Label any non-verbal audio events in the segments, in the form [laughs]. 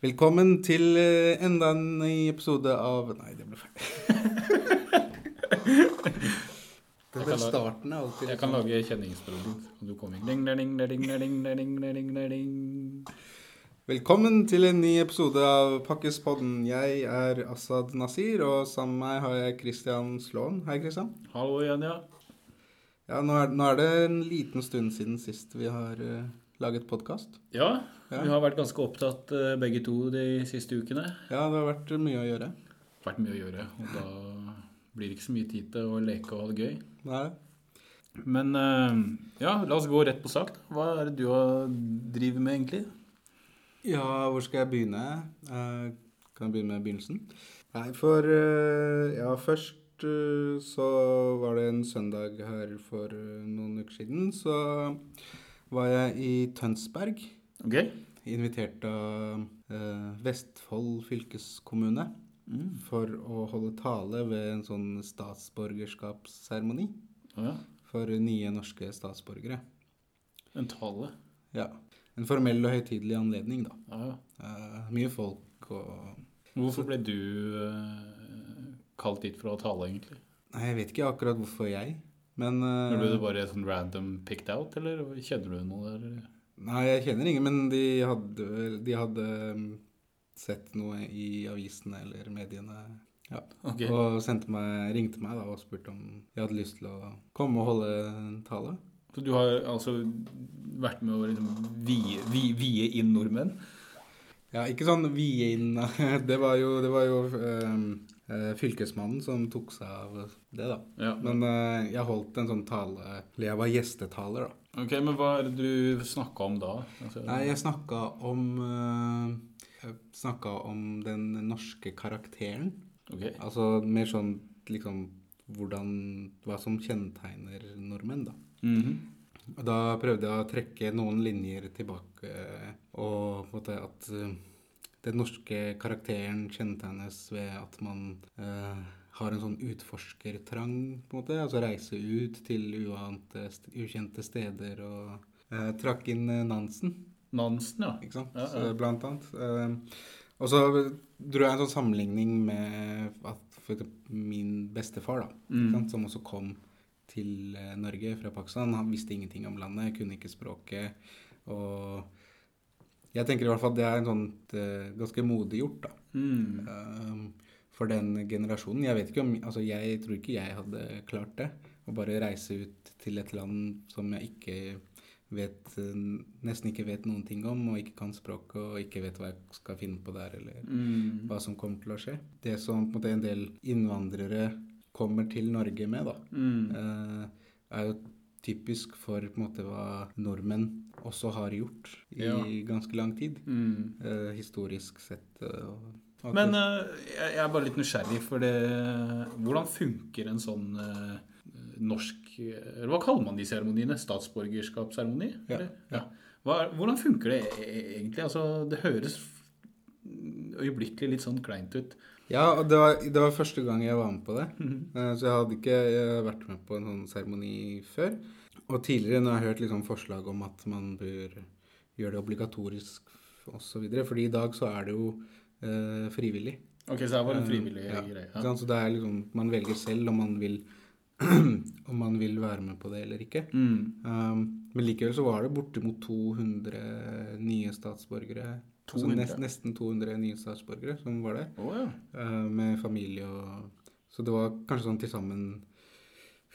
Velkommen til eh, enda en ny episode av Nei, det ble feil. [laughs] Det er starten av alltid Jeg kan liksom. lage kjenningsbroren. Du kommer Velkommen til en ny episode av Pakkespodden. Jeg er Asaad Nasir, og sammen med meg har jeg Christian Slåen. Hei, Christian. Hallo igjen, ja. Ja, nå er, nå er det en liten stund siden sist vi har uh, laget podkast. Ja, Ja. vi har vært ganske opptatt eh, begge to de siste ukene. Ja, det har vært mye å gjøre. Vært mye å gjøre, og da blir det ikke så mye tid til å leke og ha det gøy. Nei. Men eh, ja, la oss gå rett på sak. Hva er det du har- driver med egentlig? Ja, hvor skal jeg begynne? Eh, kan jeg begynne med begynnelsen? Nei, for Ja, først så var det en søndag her for noen uker siden. Så var jeg i Tønsberg, Ok? invitert av eh, Vestfold fylkeskommune Mm. for å holde tale ved en sånn statsborgerskapsseremoni ja. for nye norske statsborgere. En tale. Ja. En formell og høytidelig anledning, da. Ja. Eh, mye folk og Hvorfor ble du eh, kalt dit for å tale, egentlig? Nei, jeg vet ikke akkurat hvorfor jeg, men eh, Ble du bare sånn random picked out, eller kjenner du noe der? eller? Nei, jeg kjenner ingen, men de hadde, de hadde um, sett noe i avisene eller mediene. Ja. Okay. Og meg, ringte meg da og spurte om jeg hadde lyst til å komme og holde en tale. Så du har altså vært med å liksom vie, vie, vie inn nordmenn? Ja, ikke sånn vie inn [laughs] Det var jo, det var jo um, eh, fylkesmannen som tok seg av det, da. Ja. Men uh, jeg holdt en sånn tale jeg var gjestetaler, da. Ok, men hva er det du snakka om da? Altså, Nei, jeg snakka om uh, Jeg snakka om den norske karakteren. ok. Altså mer sånn liksom hvordan Hva som kjennetegner nordmenn, da. Mhm. Og da prøvde jeg å trekke noen linjer tilbake, og på en måte at eh, den norske karakteren kjennetegnes ved at man eh, har en sånn utforskertrang, på en måte. Altså reise ut til uante, ukjente steder og eh, trakk inn eh, Nansen. Nansen, ja. Ikke sant? Ja, ja. Så, blant annet. Eh, og så dro jeg en sånn sammenligning med at for min bestefar, da, Mm. som også kom til eh, Norge fra Pakistan. Han visste ingenting om landet, kunne ikke språket. Og jeg tenker i hvert fall at det er en sånn eh, ganske modig gjort, da. Mm. eh, for den generasjonen. Jeg vet ikke om, altså jeg tror ikke jeg hadde klart det. Å bare reise ut til et land som jeg ikke vet, eh, nesten ikke vet noen ting om, og ikke kan språket, og ikke vet hva jeg skal finne på der, eller Mm. hva som kommer til å skje. Det som på en måte en del innvandrere kommer til Norge med, da, Mm. eh, er jo typisk for på en måte hva nordmenn også har gjort i Ja. ganske lang tid. Mm. eh, historisk sett. eh, Men eh, jeg er bare litt nysgjerrig, for det Hvordan funker en sånn eh, norsk Eller hva kaller man de seremoniene? Statsborgerskapsseremoni? Ja, ja. Hva, hvordan funker det e- egentlig? Altså, det høres øyeblikkelig litt sånn kleint ut. Ja, og det var, det var første gang jeg var med på det. Eh, Så jeg hadde ikke eh, vært med på en sånn seremoni før. Og tidligere når jeg har hørt liksom forslag om at man bør gjøre det obligatorisk osv. Fordi i dag så er det jo eh, frivillig. Ok, så det var en Eh, frivillig ja, greie. Ja. Så det er liksom, man velger selv om man vil [clears throat] om man vil være med på det eller ikke. Mm. Um, men likevel så var det bortimot 200 nye statsborgere. Altså 200? nest, nesten 200 nye statsborgere som var der. oh, ja. eh, med familie og Så det var kanskje sånn til sammen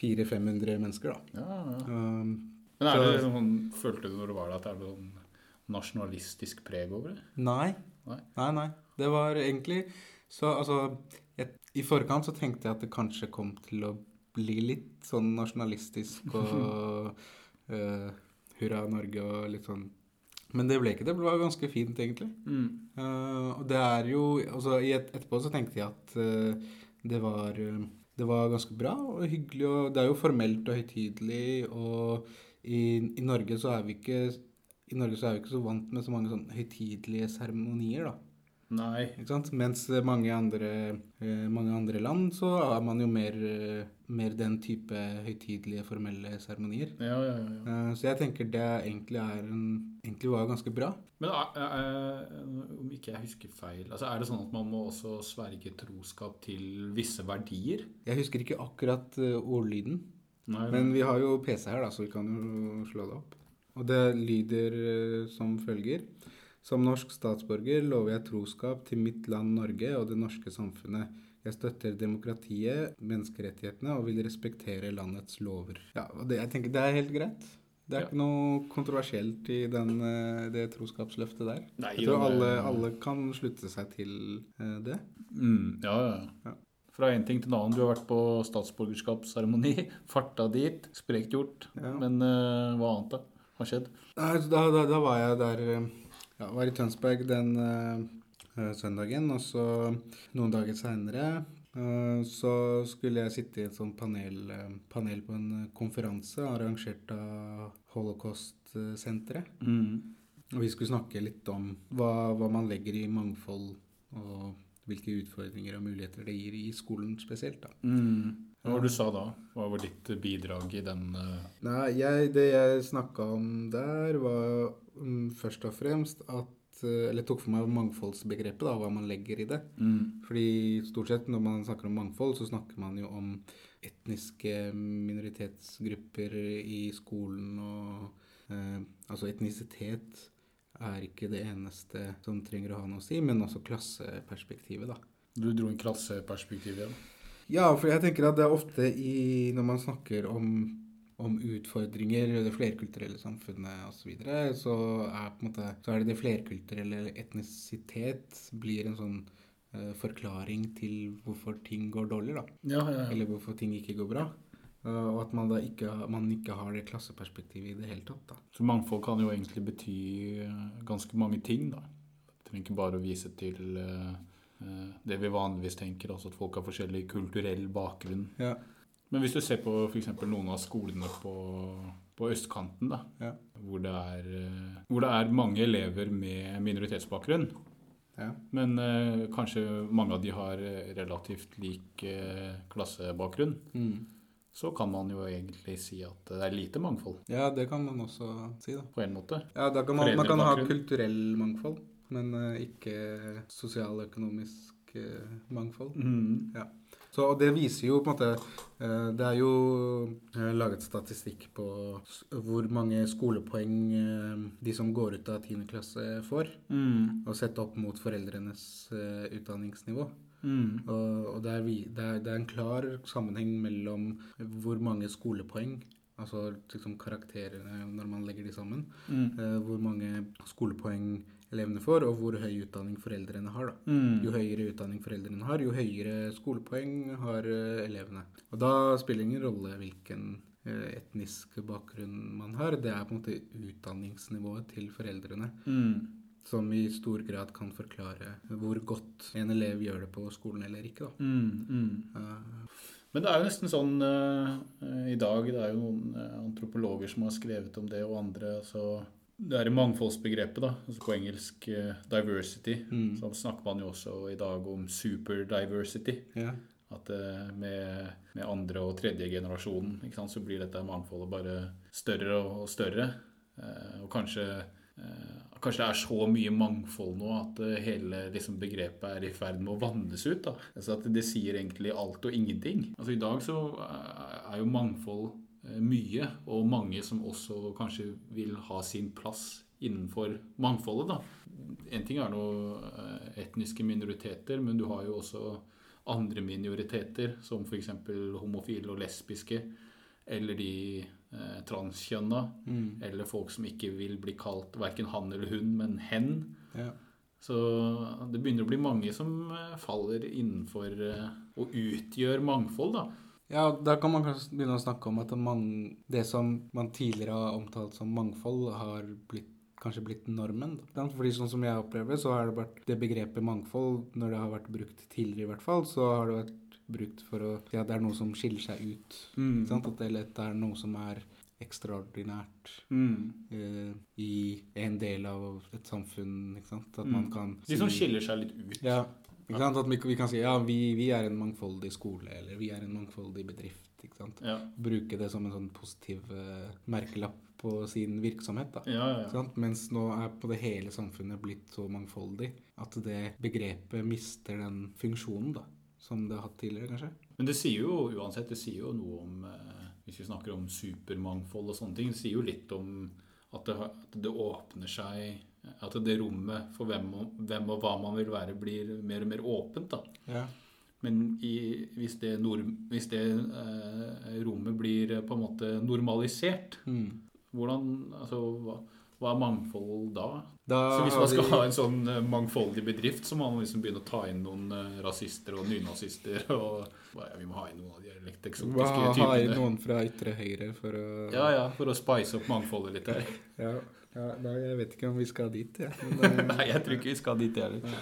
400-500 mennesker, da. ja, ja. Um, Men er Så- det sånn, følte du når du var der at det er sånn nasjonalistisk preg over det? nei. Nei. Nei, nei. Det var egentlig Så altså jeg, I forkant så tenkte jeg at det kanskje kom til å bli litt sånn nasjonalistisk og uh, [laughs] hurra Norge og litt sånn Men det ble ikke det. Det var ganske fint, egentlig. Mm. Uh, og det er jo altså, et, Etterpå så tenkte jeg at uh, det var eh, det var ganske bra og hyggelig. og Det er jo formelt og høytidelig. Og i, i Norge så er vi ikke i Norge så er vi ikke så vant med så mange sånn høytidelige seremonier, da. Nei. Mens mange andre, eh, mange andre land så er man jo mer, eh, mer den type høytidelige, formelle seremonier. Ja, ja, ja. Eh, Så jeg tenker det egentlig, en, egentlig var ganske bra. Men om ikke jeg husker feil, altså er det sånn at man må også sverge troskap til visse verdier? Jeg husker ikke akkurat eh, ordlyden, Nei, men vi har jo PC her, da, så vi kan jo slå det opp. Og det lyder eh, som følger. Som norsk statsborger lover jeg troskap til mitt land Norge og det norske samfunnet. Jeg støtter demokratiet, menneskerettighetene og vil respektere landets lover. Ja, og det, jeg tenker det er helt greit. Det er Ja. ikke noe kontroversielt i den, eh, det troskapsløftet der. Nei, Jeg tror alle, alle kan slutte seg til eh, det. Mm, ja, ja, ja. Fra en ting til en annen. Du har vært på statsborgerskapsseremoni. [laughs] Farta dit. Sprekt gjort. Ja. Men uh, hva annet da? Har skjedd? Da, da, da var jeg der eh, ja, var i Tønsberg den eh, eh, søndagen, og så noen dager seinere så skulle jeg sitte i et sånt panel, eh, panel på en eh, konferanse arrangert av Holocaust-senteret. Mm. Og vi skulle snakke litt om hva, hva man legger i mangfold, og hvilke utfordringer og muligheter det gir i skolen spesielt. da. Mm. Hva var det du sa da? Hva var ditt bidrag i den uh... Nei, jeg, det jeg snakka om der, var først og fremst at eh, Eller tok for meg mangfoldsbegrepet, da, hva man legger i det. mm. Fordi stort sett når man snakker om mangfold, så snakker man jo om etniske minoritetsgrupper i skolen og eh, Altså etnisitet er ikke det eneste som trenger å ha noe å si, men også klasseperspektivet, da. Du dro inn klasseperspektivet igjen. Ja, for jeg tenker at det er ofte i, når man snakker om, om utfordringer i det flerkulturelle samfunnet osv., så, videre, så, er på en måte, så er det det flerkulturelle eller etnisitet blir en sånn uh, forklaring til hvorfor ting går dårlig, da. Ja, ja, ja. Eller hvorfor ting ikke går bra. Uh, og at man da ikke, man ikke har det klasseperspektivet i det hele tatt. da. Så mangfold kan jo egentlig bety eh, ganske mange ting, da. Trenger ikke bare å vise til eh, eh, det vi vanligvis tenker, altså at folk har forskjellig kulturell bakgrunn. Ja. Men hvis du ser på f.eks. noen av skolene på, på østkanten, da, Ja. hvor, det er, eh, hvor det er mange elever med minoritetsbakgrunn, Ja. men eh, kanskje mange av de har eh, relativt lik eh, klassebakgrunn, Mm. så kan man jo egentlig si at det er lite mangfold, ja, det kan man også si, da. på en måte. Ja, da kan man, man kan ha kulturell mangfold, men eh, ikke sosialøkonomisk uh, mangfold. Mm. Ja. Så det viser jo på en måte eh, Det er jo eh, laget statistikk på hvor mange skolepoeng eh, de som går ut av 10. klasse får, Mm. og sett opp mot foreldrenes utdanningsnivå. Mm. Og, og det, er vi, det, er, det er en klar sammenheng mellom hvor mange skolepoeng, altså liksom karakterene når man legger de sammen, Mm. hvor mange skolepoeng elevene får, og hvor høy utdanning foreldrene har. da. Mm. Jo høyere utdanning foreldrene har, jo høyere skolepoeng har eh, elevene. Og da spiller det ingen rolle hvilken eh, etnisk bakgrunn man har. Det er på en måte utdanningsnivået til foreldrene Mm. som i stor grad kan forklare hvor godt en elev gjør det på skolen eller ikke. da. Mm. Eh, Men det er jo nesten sånn uh, i dag Det er jo noen antropologer som har skrevet om det, og andre. altså det er mangfoldsbegrepet, da. Altså på engelsk uh, 'diversity'. Mm. Så snakker man jo også i dag om superdiversity. ja. At uh, med, med andre og tredje generasjonen sant, så blir dette mangfoldet bare større og større. Uh, og kanskje, kanskje det er så mye mangfold nå at hele liksom, begrepet er i ferd med å vannes ut. Da. Altså at det sier egentlig alt og ingenting. Altså I dag så er jo mangfold mye, og mange som også kanskje vil ha sin plass innenfor mangfoldet. da. En ting er noe eh, etniske minoriteter, men du har jo også andre minoriteter, som f.eks. homofile og lesbiske, eller de eh, transkjønna, Mm. eller folk som ikke vil bli kalt verken han eller hun, men hen. ja. Så det begynner å bli mange som eh, faller innenfor eh, og utgjør mangfold, da. Ja, da kan man kanskje begynne å snakke om at man, det som man tidligere har omtalt som mangfold, har blitt, kanskje blitt normen. Da. Fordi sånn som jeg opplever, så har det vært det begrepet mangfold, når det har vært brukt tidligere i hvert fall, så har det vært brukt for å si at det er noe som skiller seg ut. Mm. At det, det er noe som er ekstraordinært Mm. eh, i en del av et samfunn. ikke sant? At man kan si, De som skiller seg litt ut. Ja, ikke sant? At vi, vi kan si ja, vi, vi er en mangfoldig skole, eller vi er en mangfoldig bedrift. ikke sant? Ja, Bruke det som en sånn positiv uh, merkelapp på sin virksomhet. da. ja, ja. ja. sant? Mens nå er på det hele samfunnet blitt så mangfoldig at det begrepet mister den funksjonen da, som det har hatt tidligere, kanskje. Men det sier jo uansett, det sier jo noe om eh, Hvis vi snakker om supermangfold og sånne ting, det sier jo litt om at det, at det åpner seg At det rommet for hvem og, hvem og hva man vil være, blir mer og mer åpent. Ja. Men i, hvis det, norm, hvis det eh, rommet blir eh, på en måte normalisert, Mm. hvordan Altså, hva, hva er mangfold da? Da Så hvis man skal ha en sånn eh, mangfoldig bedrift, så må man liksom begynne å ta inn noen eh, rasister og nynazister [laughs] og ja, Vi må ha inn noen av de litt eksotiske typene. Ha typene. noen fra ytre høyre for å Ja, ja, for å spice opp mangfoldet litt her. Ja, ja, nei, jeg vet ikke om vi skal dit, jeg. Men, [laughs] eh, Nei, jeg tror ikke vi skal dit heller.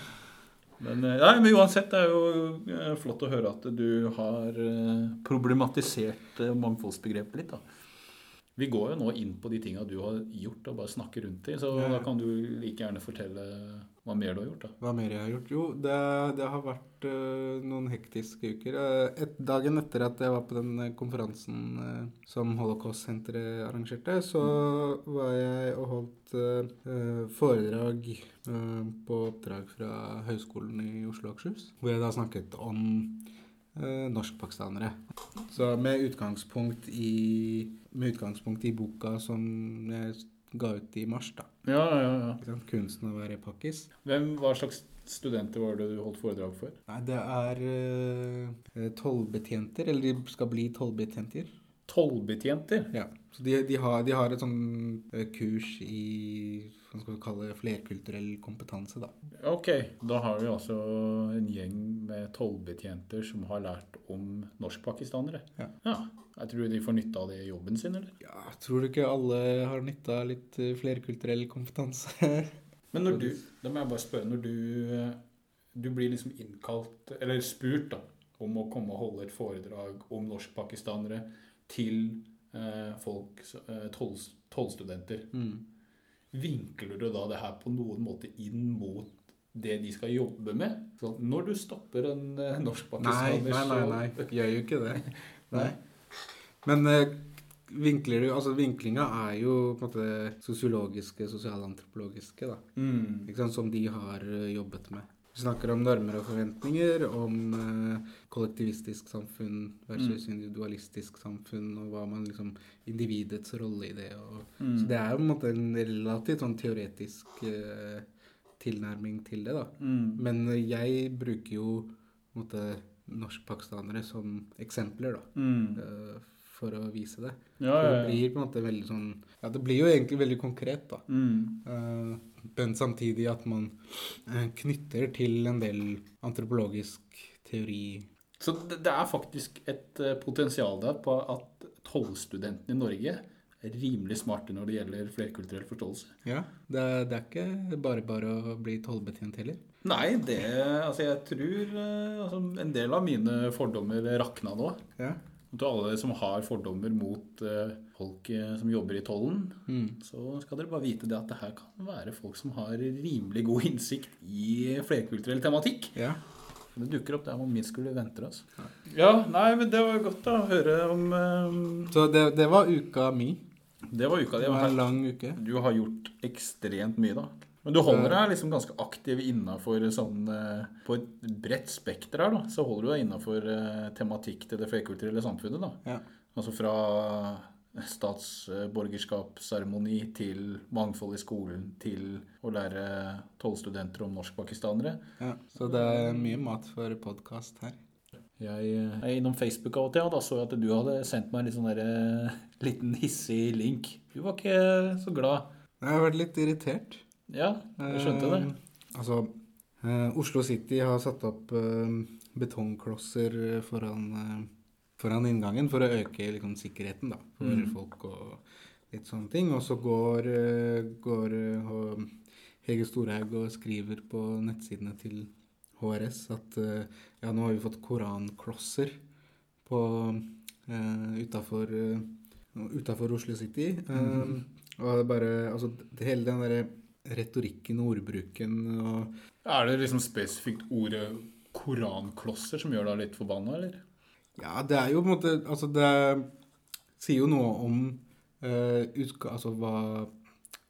Men, eh, nei, men uansett, det er jo eh, flott å høre at du har eh, problematisert eh, mangfoldsbegrepet litt. da. Vi går jo nå inn på de tinga du har gjort, og bare snakker rundt i. Så Ja. da kan du like gjerne fortelle hva mer du har gjort. da. Hva mer jeg har gjort? Jo, det, det har vært uh, noen hektiske uker. Eh, et, dagen etter at jeg var på den eh, konferansen uh, som Holocaust-senteret arrangerte, så var jeg og holdt eh, foredrag på oppdrag fra Høgskolen i Oslo og Akershus, hvor jeg da snakket om norskpakistanere. Så med utgangspunkt i med utgangspunkt i boka som jeg ga ut i mars, da. Ja, ja, ja. 'Kunsten å være pakkis'. Hvem, hva slags studenter var det du holdt foredrag for? Nei, det er uh, tollbetjenter, eller de skal bli tollbetjenter. Tollbetjenter? Ja. Så de, de, har, de har et sånn eh, kurs i skal vi kalle det, flerkulturell kompetanse, da. Ok, da har vi altså en gjeng med tollbetjenter som har lært om norskpakistanere. Ja. Jeg tror de får nytte av det i jobben sin, eller? Ja, tror du ikke alle har nytte av litt eh, flerkulturell kompetanse? Men når du, da må jeg bare spørre, når du, eh, du blir liksom innkalt, eller spurt da, om å komme og holde et foredrag om norskpakistanere til eh, folk, eh, tollstudenter, mm. Vinkler du da det her på noen måte inn mot det de skal jobbe med? Så når du stopper en eh, Nei, norskpakistaner, nei, nei, nei. Gjør jo ikke det. [laughs] Nei. Men eh, vinkler du Altså, vinklinga er jo på en måte sosiologiske, sosialantropologiske, da. Mm. Ikke sant, som de har eh, jobbet med. Vi snakker om normer og forventninger, om eh, kollektivistisk samfunn versus individualistisk samfunn, og hva man liksom Individets rolle i det. Og, Mm. Så det er jo på en måte en relativt sånn teoretisk eh, tilnærming til det, da. Mm. Men jeg bruker jo på en måte norskpakistanere som eksempler, da. Mm. eh, for å vise det. Ja, ja, det blir på en måte veldig sånn Ja, det blir jo egentlig veldig konkret, da. Mm. Uh, men samtidig at man uh, knytter til en del antropologisk teori. Så det, det er faktisk et uh, potensial der på at tollstudentene i Norge er rimelig smarte når det gjelder flerkulturell forståelse. Ja, det, er- det er ikke bare bare å bli tollbetjent heller. Nei, det Altså, jeg tror altså, en del av mine fordommer rakna nå. Ja. Og Til alle som har fordommer mot eh, folk eh, som jobber i tollen, Mm. så skal dere bare vite det at det her kan være folk som har rimelig god innsikt i flerkulturell tematikk. ja. Det dukker opp der hvor minst skulle vente oss. Ja, nei, men det var godt da, å høre om eh, Så det, det var uka mi. Det var uka di. Det var en lang uke. Du har gjort ekstremt mye, da. Men du holder deg liksom ganske aktiv innafor sånn eh, På et bredt spekter her, da, så holder du deg innafor eh, tematikk til det flerkulturelle samfunnet, da. Ja. Altså fra statsborgerskapsseremoni til mangfold i skolen til å lære tollstudenter om norskpakistanere. ja. Så det er mye mat for podkast her. Jeg eh, er innom Facebook av og til, og da så jeg at du hadde sendt meg en litt sånn der, eh, liten hissig link. Du var ikke så glad. Jeg har vært litt irritert. Ja, jeg skjønte det. Eh, altså, eh, Oslo City har satt opp eh, betongklosser foran, foran inngangen for å øke liksom, sikkerheten da, for Mm. folk og litt sånne ting. Og så går, går Hege Storhaug og skriver på nettsidene til HRS at ja, nå har vi fått koranklosser på uh, utafor utafor Oslo City. Um, og det bare Altså, det, hele den derre retorikken og ordbruken og Er det liksom spesifikt ordet koranklosser som gjør deg litt forbanna, eller? Ja, det er jo på en måte Altså, det sier jo noe om uh, utga, altså hva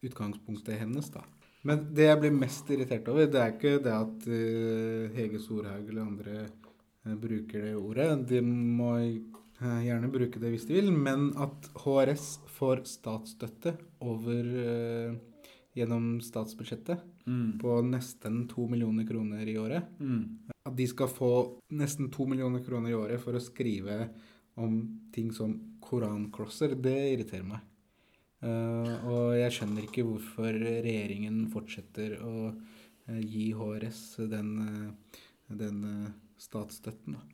utgangspunktet hennes, da. Men det jeg blir mest irritert over, det er ikke det at uh, Hege Storhaug eller andre uh, bruker det ordet. De må gjerne bruke det hvis de vil, men at HRS får statsstøtte over gjennom statsbudsjettet Mm. på nesten to millioner kroner i året. Mm. At de skal få nesten to millioner kroner i året for å skrive om ting som korankrosser, det irriterer meg. Uh, og jeg skjønner ikke hvorfor regjeringen fortsetter å uh, gi HRS den, uh, den statsstøtten. Da.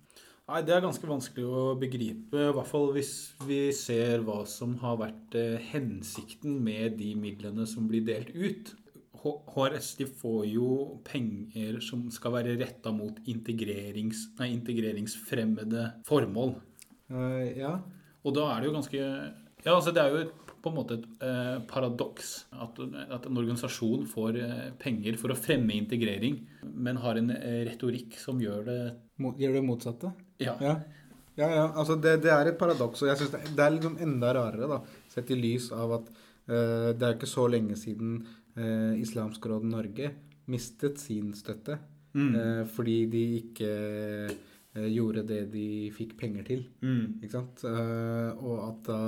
Nei, det er ganske vanskelig å begripe, i hvert fall hvis vi ser hva som har vært eh, hensikten med de midlene som blir delt ut. HRS de får jo penger som skal være retta mot integrerings, nei, integreringsfremmede formål. Uh, ja. Og da er det jo ganske Ja, altså det er jo et, på en måte et eh, paradoks at, at en organisasjon får eh, penger for å fremme integrering, men har en eh, retorikk som gjør det Gjør det motsatte? Ja. Ja. Ja, ja, altså det, det er et paradoks, og jeg synes det, det er liksom enda rarere, da, sett i lys av at uh, det er ikke så lenge siden uh, Islamsk Råd Norge mistet sin støtte, Mm. uh, fordi de ikke gjorde det de fikk penger til, Mm. ikke sant? Og at da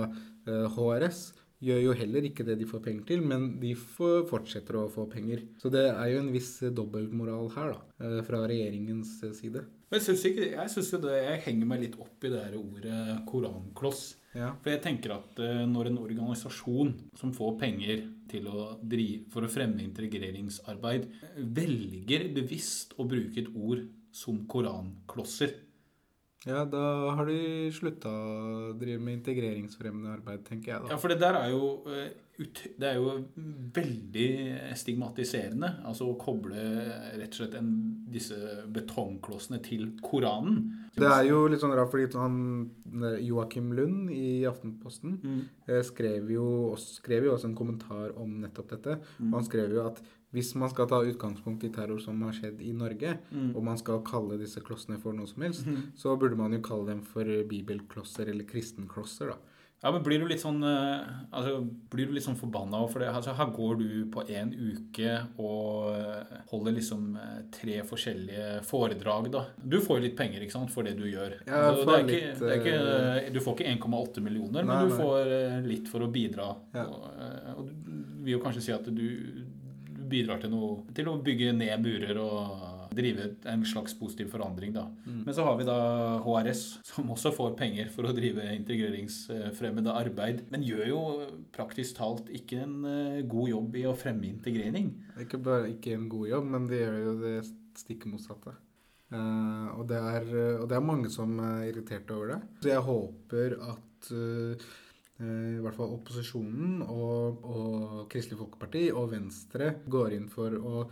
HRS gjør jo heller ikke det de får penger til, men de fortsetter å få penger. Så det er jo en viss dobbeltmoral her, da, fra regjeringens side. Men jeg syns ikke Jeg synes jo det Jeg henger meg litt opp i det her ordet korankloss. Ja. For jeg tenker at eh, når en organisasjon som får penger til å drive for å fremme integreringsarbeid, velger bevisst å bruke et ord som koranklosser Ja, da har de slutta å drive med integreringsfremmende arbeid, tenker jeg da. Ja, for det der er jo eh, Det er jo veldig stigmatiserende. Altså å koble rett og slett en, disse betongklossene til Koranen. Det er jo litt sånn rart, fordi han Joakim Lund i Aftenposten Mm. eh, skrev jo, også, skrev jo også en kommentar om nettopp dette. Og han skrev jo at hvis man skal ta utgangspunkt i terror som har skjedd i Norge, Mm. og man skal kalle disse klossene for noe som helst, så burde man jo kalle dem for bibelklosser eller kristenklosser, da. Ja, men blir du litt sånn eh, altså, Blir du litt sånn forbanna for det? Altså, her går du på en uke og eh, holder liksom eh, tre forskjellige foredrag, da. Du får jo litt penger, ikke sant, for det du gjør. Ja, Altså, det er ikke, det er ikke, du får ikke 1,8 millioner, Nei, men du nei. får eh, litt for å bidra. Ja. Og, eh, og du vil jo kanskje si at du, du bidrar til noe Til å bygge ned murer og drive en slags positiv forandring, da. Mm. Men så har vi da HRS, som også får penger for å drive integreringsfremmede arbeid, men gjør jo praktisk talt ikke en eh, god jobb i å fremme integrering. Er ikke bare ikke en god jobb, men de gjør jo det stikk motsatte. Uh, og, det er, og det er mange som er irritert over det. Så jeg håper at uh, i hvert fall opposisjonen og, og Kristelig Folkeparti og Venstre går inn for å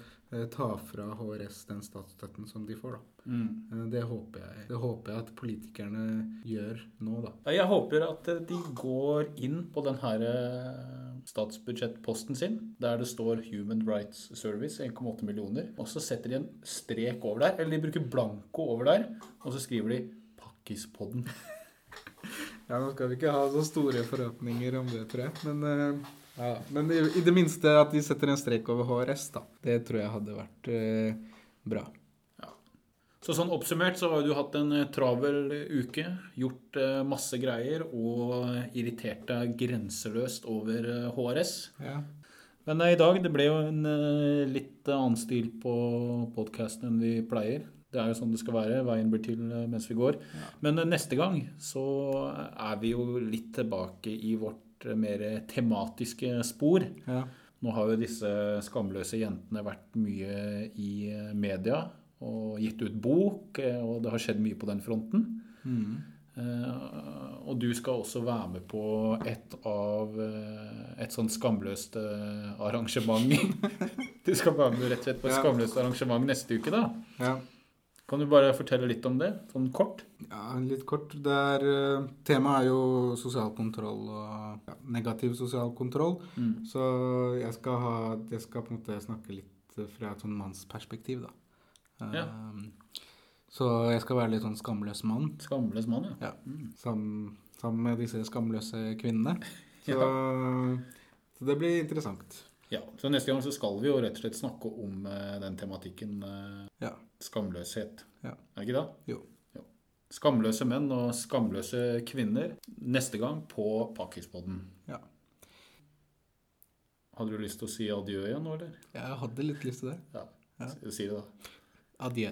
ta fra HRS den statsstøtten som de får. da. Mm. det, håper jeg. det håper jeg at politikerne gjør nå, da. Jeg håper at eh, de går inn på den her eh, statsbudsjettposten sin, der det står Human Rights Service, 1,8 millioner, og så setter de en strek over der, eller de bruker blanko over der, og så skriver de Pakkispodden. [laughs] Ja, Nå skal vi ikke ha så store forhåpninger om det, tror jeg. Men, eh, ja, men i, i det minste at de setter en strek over HRS, da. Det tror jeg hadde vært eh, bra. Så sånn oppsummert så har du hatt en eh, travel uke, gjort eh, masse greier og irritert deg grenseløst over eh, HRS. Ja. Men eh, i dag det ble jo en eh, litt annen stil på podkasten enn vi pleier. Det er jo sånn det skal være. Veien blir til eh, mens vi går. Men eh, neste gang så er vi jo litt tilbake i vårt eh, mer tematiske spor. ja. Nå har jo disse skamløse jentene vært mye i eh, media og gitt ut bok, eh, og det har skjedd mye på den fronten. Mm. Eh, og du skal også være med på et av eh, et sånt skamløst eh, arrangement. [laughs] du skal være med rett og slett på et skamløst arrangement neste uke, da. ja. Kan du bare fortelle litt om det, sånn kort? Ja, litt kort. Det er, eh, temaet er jo sosial kontroll og ja, negativ sosial kontroll. Mm. Så jeg skal, ha, jeg skal på en måte snakke litt fra et sånn mannsperspektiv, da. Ja. Um, så jeg skal være litt sånn skamløs mann. Skamløs mann, ja. Ja. Sammen, sammen med disse skamløse kvinnene. [laughs] Så, så det blir interessant. Ja, så Neste gang så skal vi jo rett og slett snakke om eh, den tematikken eh, Ja. skamløshet. Ja. Er det ikke det? Jo. Skamløse menn og skamløse kvinner neste gang på Pakispodden. Ja. Hadde du lyst til å si adjø igjen nå, eller? Jeg hadde litt lyst til det. Ja. Ja. Si det, da. Adjø.